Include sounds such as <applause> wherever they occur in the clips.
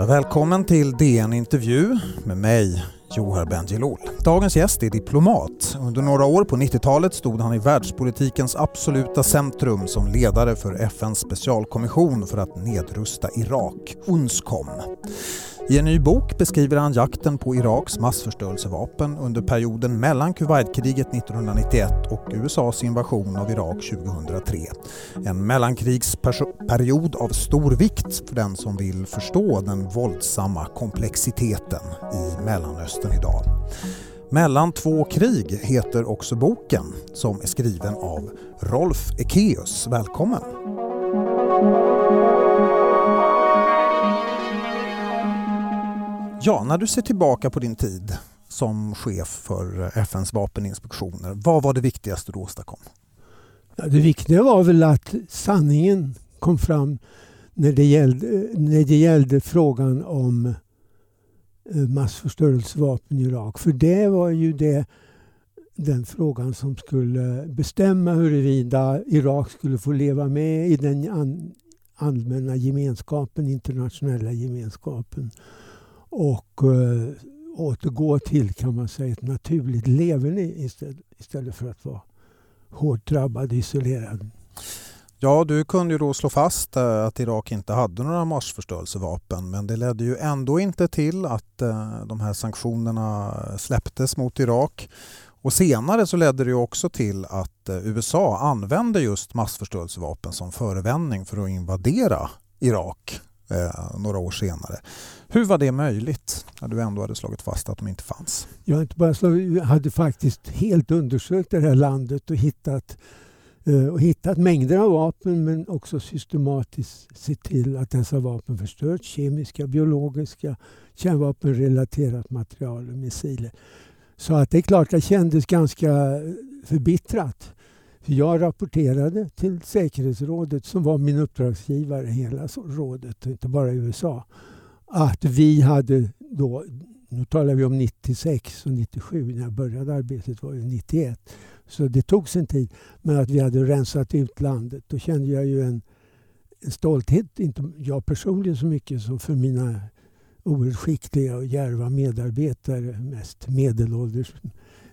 Ja, välkommen till DN Intervju med mig, Johar Bendjelloul. Dagens gäst är diplomat. Under några år på 90-talet stod han i världspolitikens absoluta centrum som ledare för FNs specialkommission för att nedrusta Irak, UNSCOM. I en ny bok beskriver han jakten på Iraks massförstörelsevapen under perioden mellan Kuwaitkriget 1991 och USAs invasion av Irak 2003. En mellankrigsperiod av stor vikt för den som vill förstå den våldsamma komplexiteten i Mellanöstern idag. Mellan två krig heter också boken som är skriven av Rolf Ekeus. Välkommen! Ja, när du ser tillbaka på din tid som chef för FNs vapeninspektioner, vad var det viktigaste du åstadkom? Ja, det viktiga var väl att sanningen kom fram när det gällde, när det gällde frågan om eh, massförstörelsevapen i Irak. För det var ju det, den frågan som skulle bestämma huruvida Irak skulle få leva med i den allmänna gemenskapen, internationella gemenskapen och eh, återgå till kan man säga ett naturligt leverne istället, istället för att vara hårt drabbad och isolerad. Ja, du kunde ju då slå fast eh, att Irak inte hade några massförstörelsevapen men det ledde ju ändå inte till att eh, de här sanktionerna släpptes mot Irak. Och senare så ledde det också till att eh, USA använde just massförstörelsevapen som förevändning för att invadera Irak eh, några år senare. Hur var det möjligt när du ändå hade slagit fast att de inte fanns? Jag inte bara slagit, hade faktiskt helt undersökt det här landet och hittat, eh, och hittat mängder av vapen men också systematiskt sett till att dessa vapen förstörts. Kemiska, biologiska, kärnvapenrelaterat material och missiler. Så att det är klart, det kändes ganska förbittrat. Jag rapporterade till säkerhetsrådet som var min uppdragsgivare, hela rådet, inte bara USA, att vi hade då, nu talar vi om 96 och 97, när jag började arbetet var det 91, så det tog sin tid, men att vi hade rensat ut landet. Då kände jag ju en, en stolthet, inte jag personligen så mycket som för mina oerhört skickliga och djärva medarbetare, mest medelålders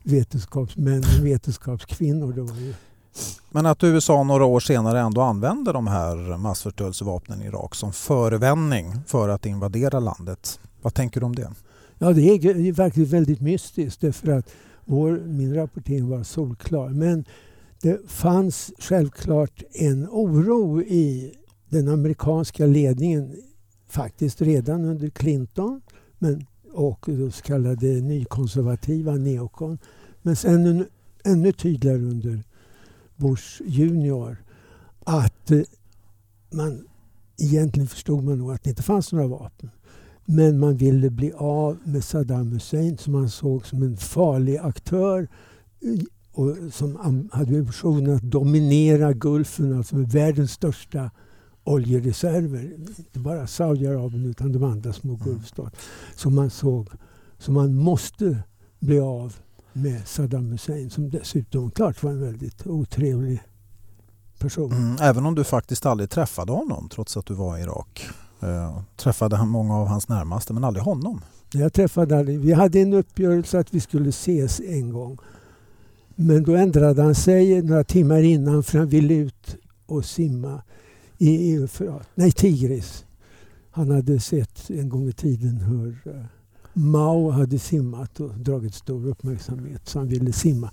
vetenskapsmän och vetenskapskvinnor. Det var ju men att USA några år senare ändå använde de här massförstörelsevapnen i Irak som förevändning för att invadera landet. Vad tänker du om det? Ja, det är faktiskt väldigt mystiskt därför att vår, min rapportering var solklar. Men det fanns självklart en oro i den amerikanska ledningen faktiskt redan under Clinton men, och de så kallade nykonservativa neokon. Men sen ännu tydligare under Bush junior att eh, man egentligen förstod man nog att det inte fanns några vapen. Men man ville bli av med Saddam Hussein som man såg som en farlig aktör eh, och som hade ambitionen att dominera Gulfen, alltså med världens största oljereserver. Inte bara Saudiarabien utan de andra små mm. Gulfstaterna. Som man såg som man måste bli av med Saddam Hussein som dessutom klart var en väldigt otrevlig person. Mm, även om du faktiskt aldrig träffade honom trots att du var i Irak. Eh, träffade han många av hans närmaste men aldrig honom? Jag träffade aldrig. Vi hade en uppgörelse att vi skulle ses en gång. Men då ändrade han sig några timmar innan för han ville ut och simma i Eufrat. Nej, Tigris. Han hade sett en gång i tiden hur eh, Mao hade simmat och dragit stor uppmärksamhet så han ville simma.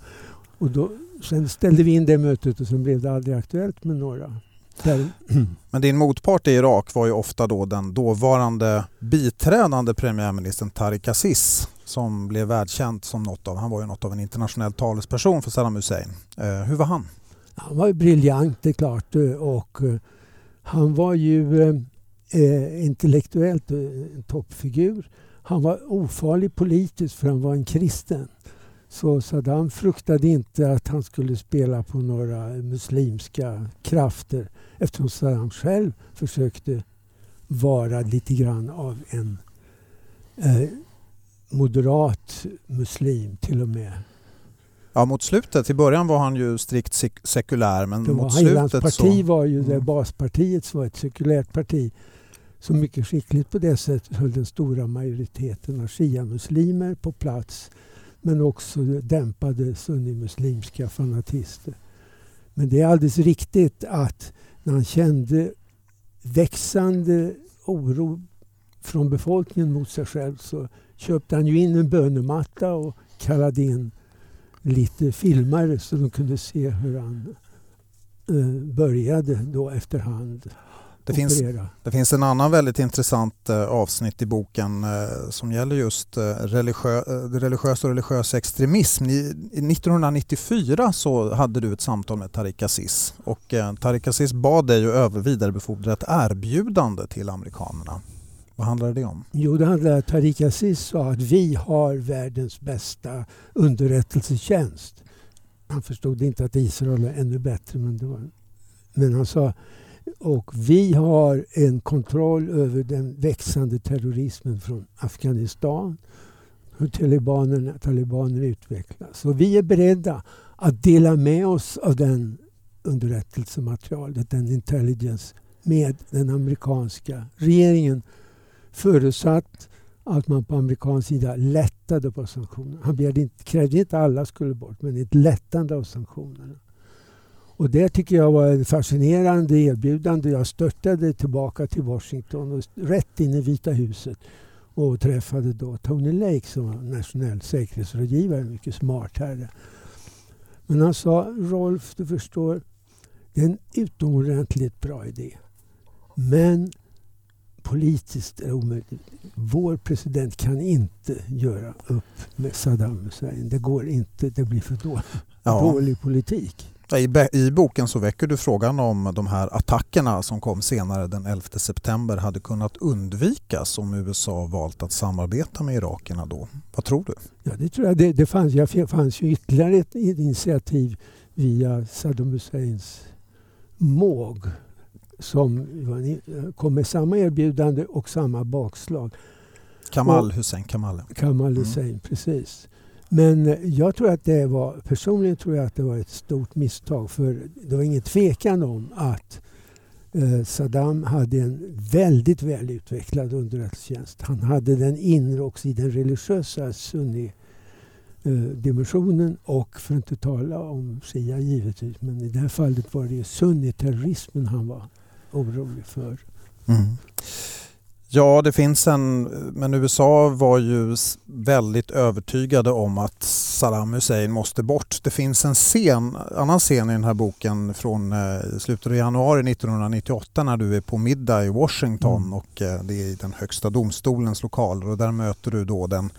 Och då, sen ställde vi in det mötet och sen blev det aldrig aktuellt med några. Där. <clears throat> Men din motpart i Irak var ju ofta då den dåvarande biträdande premiärministern Tariq Aziz som blev världskänd som något av, han var ju något av en internationell talesperson för Saddam Hussein. Eh, hur var han? Han var briljant, det är klart. Och eh, han var ju eh, eh intellektuellt en toppfigur. Han var ofarlig politiskt för han var en kristen. Så Saddam fruktade inte att han skulle spela på några muslimska krafter eftersom Saddam själv försökte vara lite grann av en eh, moderat muslim till och med. Ja, mot slutet. I början var han ju strikt sek sekulär men det mot slutet Hans parti så... var ju det, mm. baspartiet som var ett sekulärt parti så mycket skickligt på det sättet höll den stora majoriteten av shia-muslimer på plats men också dämpade sunnimuslimska fanatister. Men det är alldeles riktigt att när han kände växande oro från befolkningen mot sig själv så köpte han ju in en bönematta och kallade in lite filmare så de kunde se hur han eh, började då efterhand det finns, det finns en annan väldigt intressant eh, avsnitt i boken eh, som gäller just eh, religiö, religiös och religiös extremism. Ni, 1994 så hade du ett samtal med Tariq Aziz och Tariq Aziz bad dig att vidarebefordra ett erbjudande till amerikanerna. Vad handlade det om? Jo, det handlade om att Tariq Aziz sa att vi har världens bästa underrättelsetjänst. Han förstod inte att Israel är ännu bättre, men, det var, men han sa och vi har en kontroll över den växande terrorismen från Afghanistan. Hur talibanerna, talibaner utvecklas. Och vi är beredda att dela med oss av den underrättelsematerialet, den intelligence, med den amerikanska regeringen. Förutsatt att man på amerikansk sida lättade på sanktionerna. Han inte, krävde inte att alla skulle bort, men ett lättande av sanktionerna. Och det tycker jag var ett fascinerande erbjudande. Jag störtade tillbaka till Washington och rätt in i Vita huset och träffade då Tony Lake som var nationell säkerhetsrådgivare, mycket smart herre. Men han sa, Rolf du förstår, det är en utomordentligt bra idé. Men politiskt är det omöjligt. Vår president kan inte göra upp med Saddam Hussein. Det går inte, det blir för dålig, ja. dålig politik. I, I boken så väcker du frågan om de här attackerna som kom senare den 11 september hade kunnat undvikas om USA valt att samarbeta med irakierna då. Vad tror du? Ja, det tror jag. Det, det fanns, det fanns ju ytterligare ett initiativ via Saddam Husseins måg som kom med samma erbjudande och samma bakslag. Kamal Hussein. Kamal, Kamal Hussein, mm. precis. Men eh, jag tror att det var, personligen tror jag att det var ett stort misstag för det var ingen tvekan om att eh, Saddam hade en väldigt välutvecklad underrättelsetjänst. Han hade den inre också i den religiösa sunni eh, dimensionen och för att inte tala om Shia givetvis. Men i det här fallet var det sunniterrorismen han var orolig för. Mm. Ja, det finns en, men USA var ju väldigt övertygade om att Saddam Hussein måste bort. Det finns en scen, annan scen i den här boken från eh, slutet av januari 1998 när du är på middag i Washington mm. och eh, det är i den högsta domstolens lokaler och där möter du då den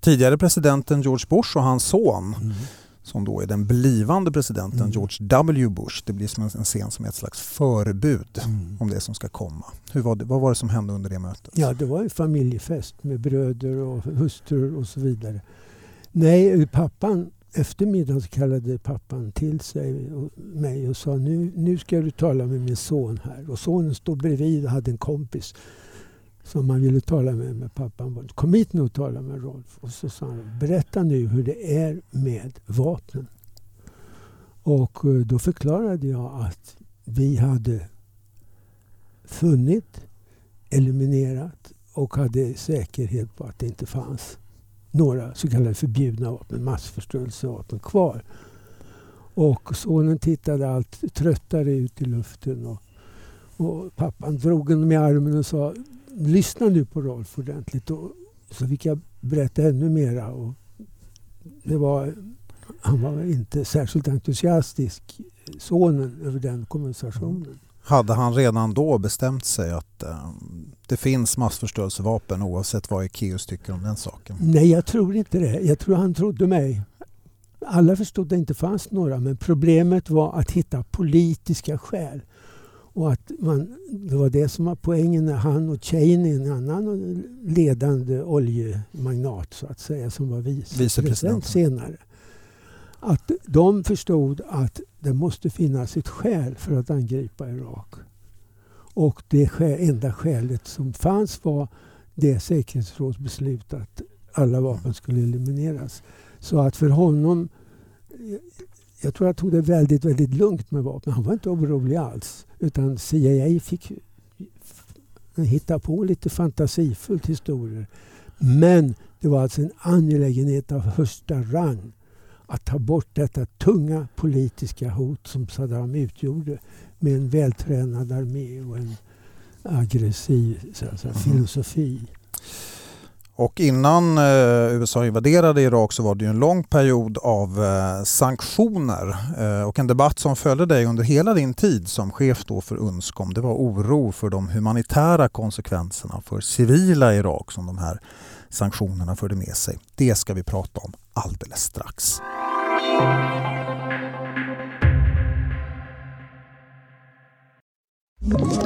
tidigare presidenten George Bush och hans son. Mm som då är den blivande presidenten mm. George W Bush. Det blir som en, scen som är ett slags förebud mm. om det som ska komma. Hur var det, vad var det som hände under det mötet? Ja, det var en familjefest med bröder och hustrur och så vidare. Nej, pappan efter middagen så kallade pappan till sig och mig och sa nu, nu ska du tala med min son här. Och sonen stod bredvid och hade en kompis som man ville tala med, med pappan. Kom hit nu och tala med Rolf. Och så sa han, berätta nu hur det är med vapnen. Och eh, då förklarade jag att vi hade funnit, eliminerat och hade säkerhet på att det inte fanns några så kallade förbjudna vapen, massförstörelsevapen kvar. Och sonen tittade allt tröttare ut i luften. Och, och pappan drog honom i armen och sa lyssna nu på Rolf ordentligt. Och, så fick jag berätta ännu mera. Och det var, han var inte särskilt entusiastisk, sonen, över den konversationen. Hade han redan då bestämt sig att äh, det finns massförstörelsevapen oavsett vad Ekeus tycker om den saken? Nej, jag tror inte det. Jag tror han trodde mig. Alla förstod att det inte fanns några, men problemet var att hitta politiska skäl. Och att man, det var det som var poängen när han och Cheney, en annan ledande oljemagnat så att säga, som var vicepresident senare. Att de förstod att det måste finnas ett skäl för att angripa Irak. Och det enda skälet som fanns var det säkerhetsrådsbeslut att alla vapen skulle elimineras. Så att för honom jag tror jag tog det väldigt, väldigt lugnt med vapnen. Han var inte orolig alls. Utan CIA fick hitta på lite fantasifullt historier. Men det var alltså en angelägenhet av första rang att ta bort detta tunga politiska hot som Saddam utgjorde med en vältränad armé och en aggressiv säga, mm. filosofi. Och innan eh, USA invaderade Irak så var det ju en lång period av eh, sanktioner eh, och en debatt som följde dig under hela din tid som chef då för UNSCOM det var oro för de humanitära konsekvenserna för civila i Irak som de här sanktionerna förde med sig. Det ska vi prata om alldeles strax. Mm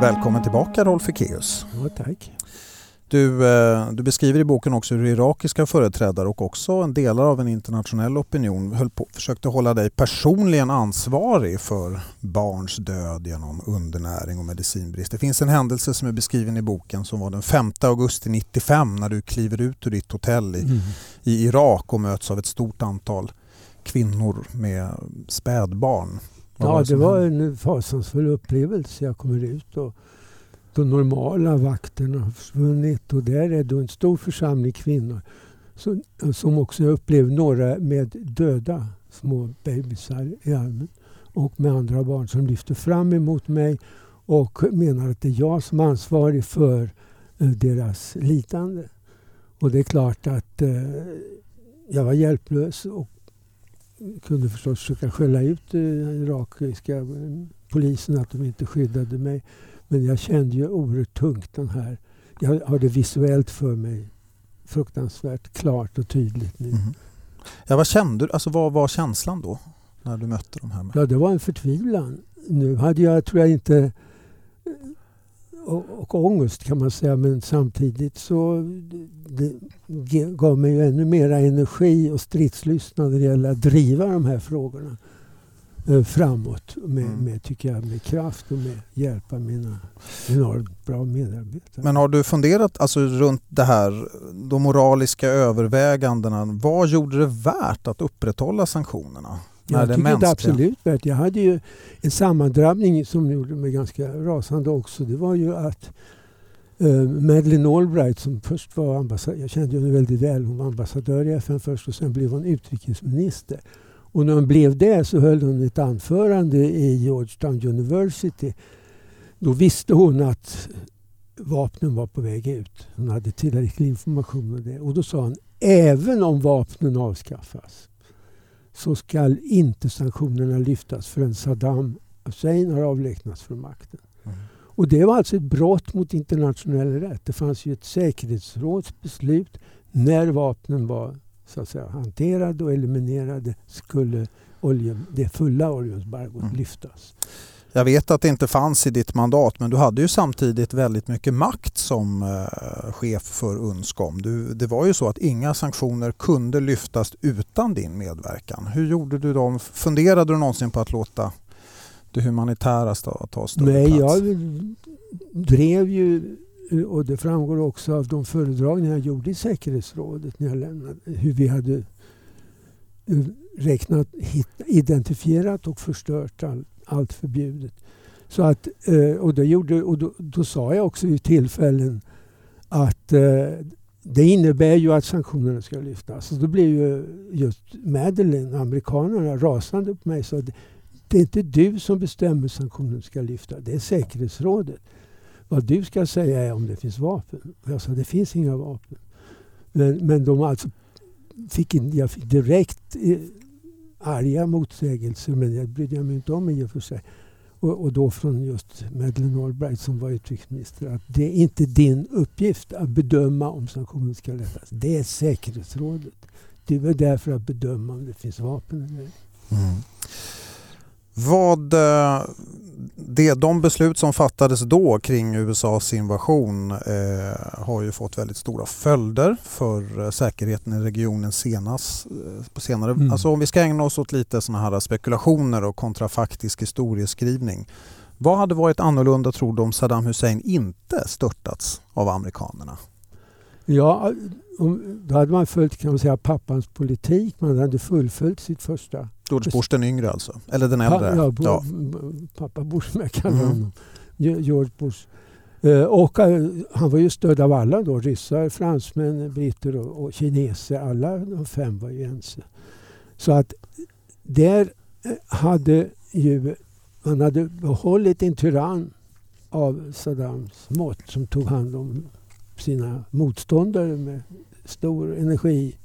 Välkommen tillbaka Rolf Ekéus. Ja, tack. Du, eh, du, beskriver i boken också hur irakiska företrädare och också en delar av en internationell opinion höll på, försökte hålla dig personligen ansvarig för barns död genom undernäring och medicinbrist. Det finns en händelse som är beskriven i boken som var den 5 augusti 95 när du kliver ut ur ditt hotell i, mm. i Irak och möts av ett stort antal kvinnor med spädbarn. Vad ja, det var en fasansfull upplevelse. Jag kommer ut och de normala vakterna har försvunnit och där är då en stor församling kvinnor som, som också upplevde några med döda små bebisar i armen och med andra barn som lyfter fram emot mig och menar att det är jag som är ansvarig för eh, deras lidande. Och det är klart att eh, jag var hjälplös och kunde förstås försöka skälla ut eh, irakiska polisen att de inte skyddade mig. Men jag kände ju oerhört tungt den här. Jag har det visuellt för mig fruktansvärt klart och tydligt nu. Mm. Ja, vad kände du? Alltså, vad var känslan då? När du mötte de här? Ja, det var en förtvivlan. Nu hade jag, tror jag inte och, och ångest kan man säga men samtidigt så det, gav mig ju ännu mera energi och stridslystnad när det gäller att driva de här frågorna. Eh, framåt med, mm. med, tycker jag, med kraft och med hjälp av mina enormt bra medarbetare. Men har du funderat alltså, runt det här, de moraliska övervägandena. Vad gjorde det värt att upprätthålla sanktionerna? Jag tycker det absolut värt. Jag hade ju en sammandrabbning som gjorde mig ganska rasande också. Det var ju att uh, Madeleine Albright som först var ambassadör, jag kände henne väldigt väl, hon var ambassadör i FN först och sen blev hon utrikesminister. Och när hon blev det så höll hon ett anförande i Georgetown University. Då visste hon att vapnen var på väg ut. Hon hade tillräcklig information om det. Och då sa hon, även om vapnen avskaffas så skall inte sanktionerna lyftas förrän Saddam Hussein har avlägsnats från makten. Mm. Och det var alltså ett brott mot internationell rätt. Det fanns ju ett säkerhetsrådsbeslut när vapnen var så att säga, hanterade och eliminerade skulle olje, det fulla oljeembargot mm. lyftas. Jag vet att det inte fanns i ditt mandat men du hade ju samtidigt väldigt mycket makt som eh, chef för UNSCOM. Du, det var ju så att inga sanktioner kunde lyftas utan din medverkan. Hur gjorde du dem? Funderade du någonsin på att låta det humanitära ta större Nej, plats? jag drev ju och det framgår också av de föredragningar jag gjorde i säkerhetsrådet när jag lämnade, hur vi hade eh, räknat, identifierat och förstört all, allt förbjudet. Så att, eh, och, det gjorde, och då, då sa jag också vid tillfällen att eh, det innebär ju att sanktionerna ska lyftas. Och då blev ju just Madeleine, amerikanerna, rasande på mig. Så det är inte du som bestämmer sanktionerna ska lyftas, det är säkerhetsrådet. Vad du ska säga är om det finns vapen. Jag sa det finns inga vapen. Men, men de alltså fick in, jag fick direkt eh, arga motsägelser men det brydde jag mig inte om i och för sig. Och, och då från just Madeleine Albright som var utrikesminister att det är inte din uppgift att bedöma om sanktioner ska lättas. Det är säkerhetsrådet. Du är där för att bedöma om det finns vapen eller ej. Mm. Vad, eh, det, de beslut som fattades då kring USAs invasion eh, har ju fått väldigt stora följder för eh, säkerheten i regionen senast, eh, på senare. Mm. Alltså om vi ska ägna oss åt lite sådana här spekulationer och kontrafaktisk historieskrivning. Vad hade varit annorlunda tror du om Saddam Hussein inte störtats av amerikanerna? Ja, då hade man följt kan man säga, pappans politik. Man hade fullföljt sitt första... George Bush den yngre alltså? Eller den äldre? Ja, ja. pappa Bush som jag kallar mm. honom. George Bush. Eh, och eh, han var ju stödd av alla då. Ryssar, fransmän, britter och, och kineser. Alla de fem var ju ense. Så att där eh, hade ju man hade behållit en tyrann av Saddams mått som tog hand om sina motståndare med stor energi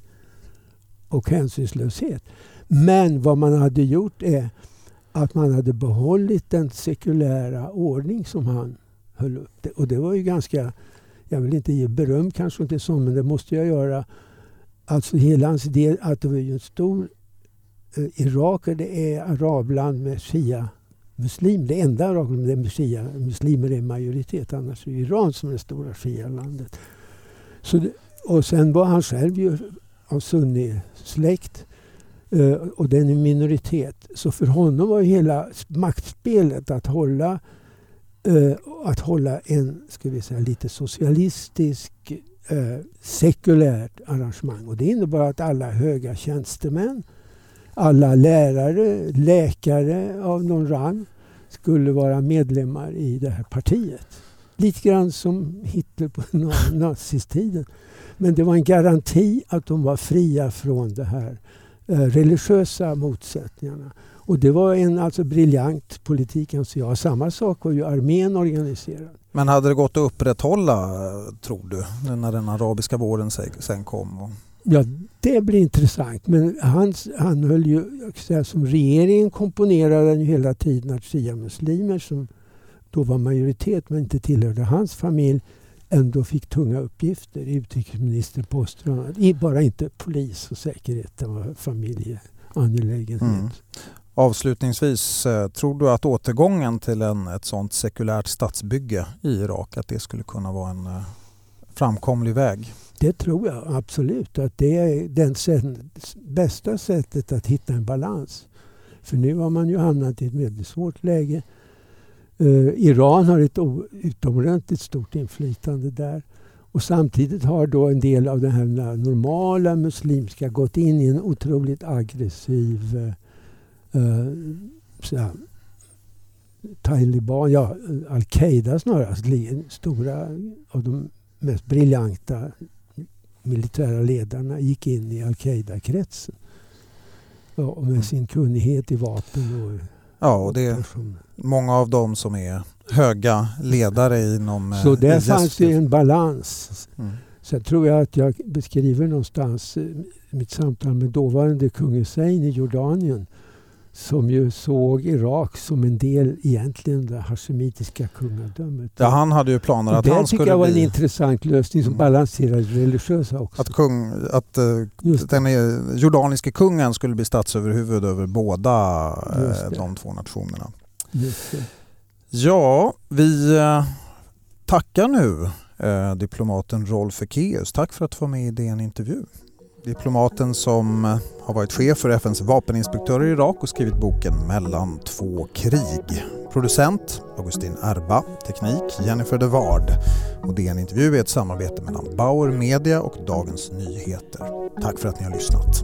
och hänsynslöshet. Men vad man hade gjort är att man hade behållit den sekulära ordning som han höll upp. Och det var ju ganska, jag vill inte ge beröm kanske inte så, men det måste jag göra. Alltså hela hans idé att det var ju en stor eh, Irak det är arabland med shia muslim. Det enda arabland där shia, muslimer är i majoritet. Annars är det Iran som är det stora shia-landet. och sen var han själv ju av sunni-släkt. Eh, och den är minoritet. Så för honom var hela maktspelet att hålla, uh, att hålla en ska vi säga, lite socialistisk eh, sekulärt arrangemang. Och det innebar att alla höga tjänstemän, alla lärare, läkare av någon rang skulle vara medlemmar i det här partiet. Lite grann som Hitler på <laughs> nazistiden. Men det var en garanti att de var fria från det här religiösa motsättningarna. Och det var en alltså briljant politik anser jag. Samma sak var ju armén organiserad. Men hade det gått att upprätthålla tror du när den arabiska våren sen kom? Ja, det blir intressant. Men han, han höll ju, säga, som regeringen komponerade han ju hela tiden att shia-muslimer som då var majoritet men inte tillhörde hans familj ändå fick tunga uppgifter i utrikesministerposter. Bara inte polis och säkerhet, det var familjeangelägenhet. Mm. Avslutningsvis, eh, tror du att återgången till en, ett sånt sekulärt statsbygge i Irak, att det skulle kunna vara en eh, framkomlig väg? Det tror jag absolut. Att det är det bästa sättet att hitta en balans. För nu har man ju hamnat i ett väldigt svårt läge. Uh, Iran har ett utomordentligt stort inflytande där. Och samtidigt har då en del av den här normala muslimska gått in i en otroligt aggressiv uh, uh, Taliban, ja al-Qaida snarare, alltså, stora av de mest briljanta militära ledarna gick in i al-Qaida-kretsen. Ja, med mm. sin kunnighet i vapen och Ja, och det är många av dem som är höga ledare inom Så där IS. fanns det en balans. Mm. Sen tror jag att jag beskriver någonstans eh, mitt samtal med dåvarande kung Hussein i Jordanien som ju såg Irak som en del egentligen det hashemitiska kungadömet. Ja, han hade ju planer att han skulle bli... Det var en intressant lösning som mm. balanserade religiösa också. Att, kung, att uh, den jordaniske kungen skulle bli statsöverhuvud över båda uh, de två nationerna. Ja, vi uh, tackar nu diplomaten Rolf Ekéus. Tack för att du var med i DN Intervju. Diplomaten som eh, har varit chef för FNs vapeninspektörer i Irak och skrivit boken Mellan två krig. Producent Augustin Erba, teknik Jennifer de Ward och DN Intervju är ett samarbete mellan Bauer Media och Dagens Nyheter. Tack för att ni har lyssnat.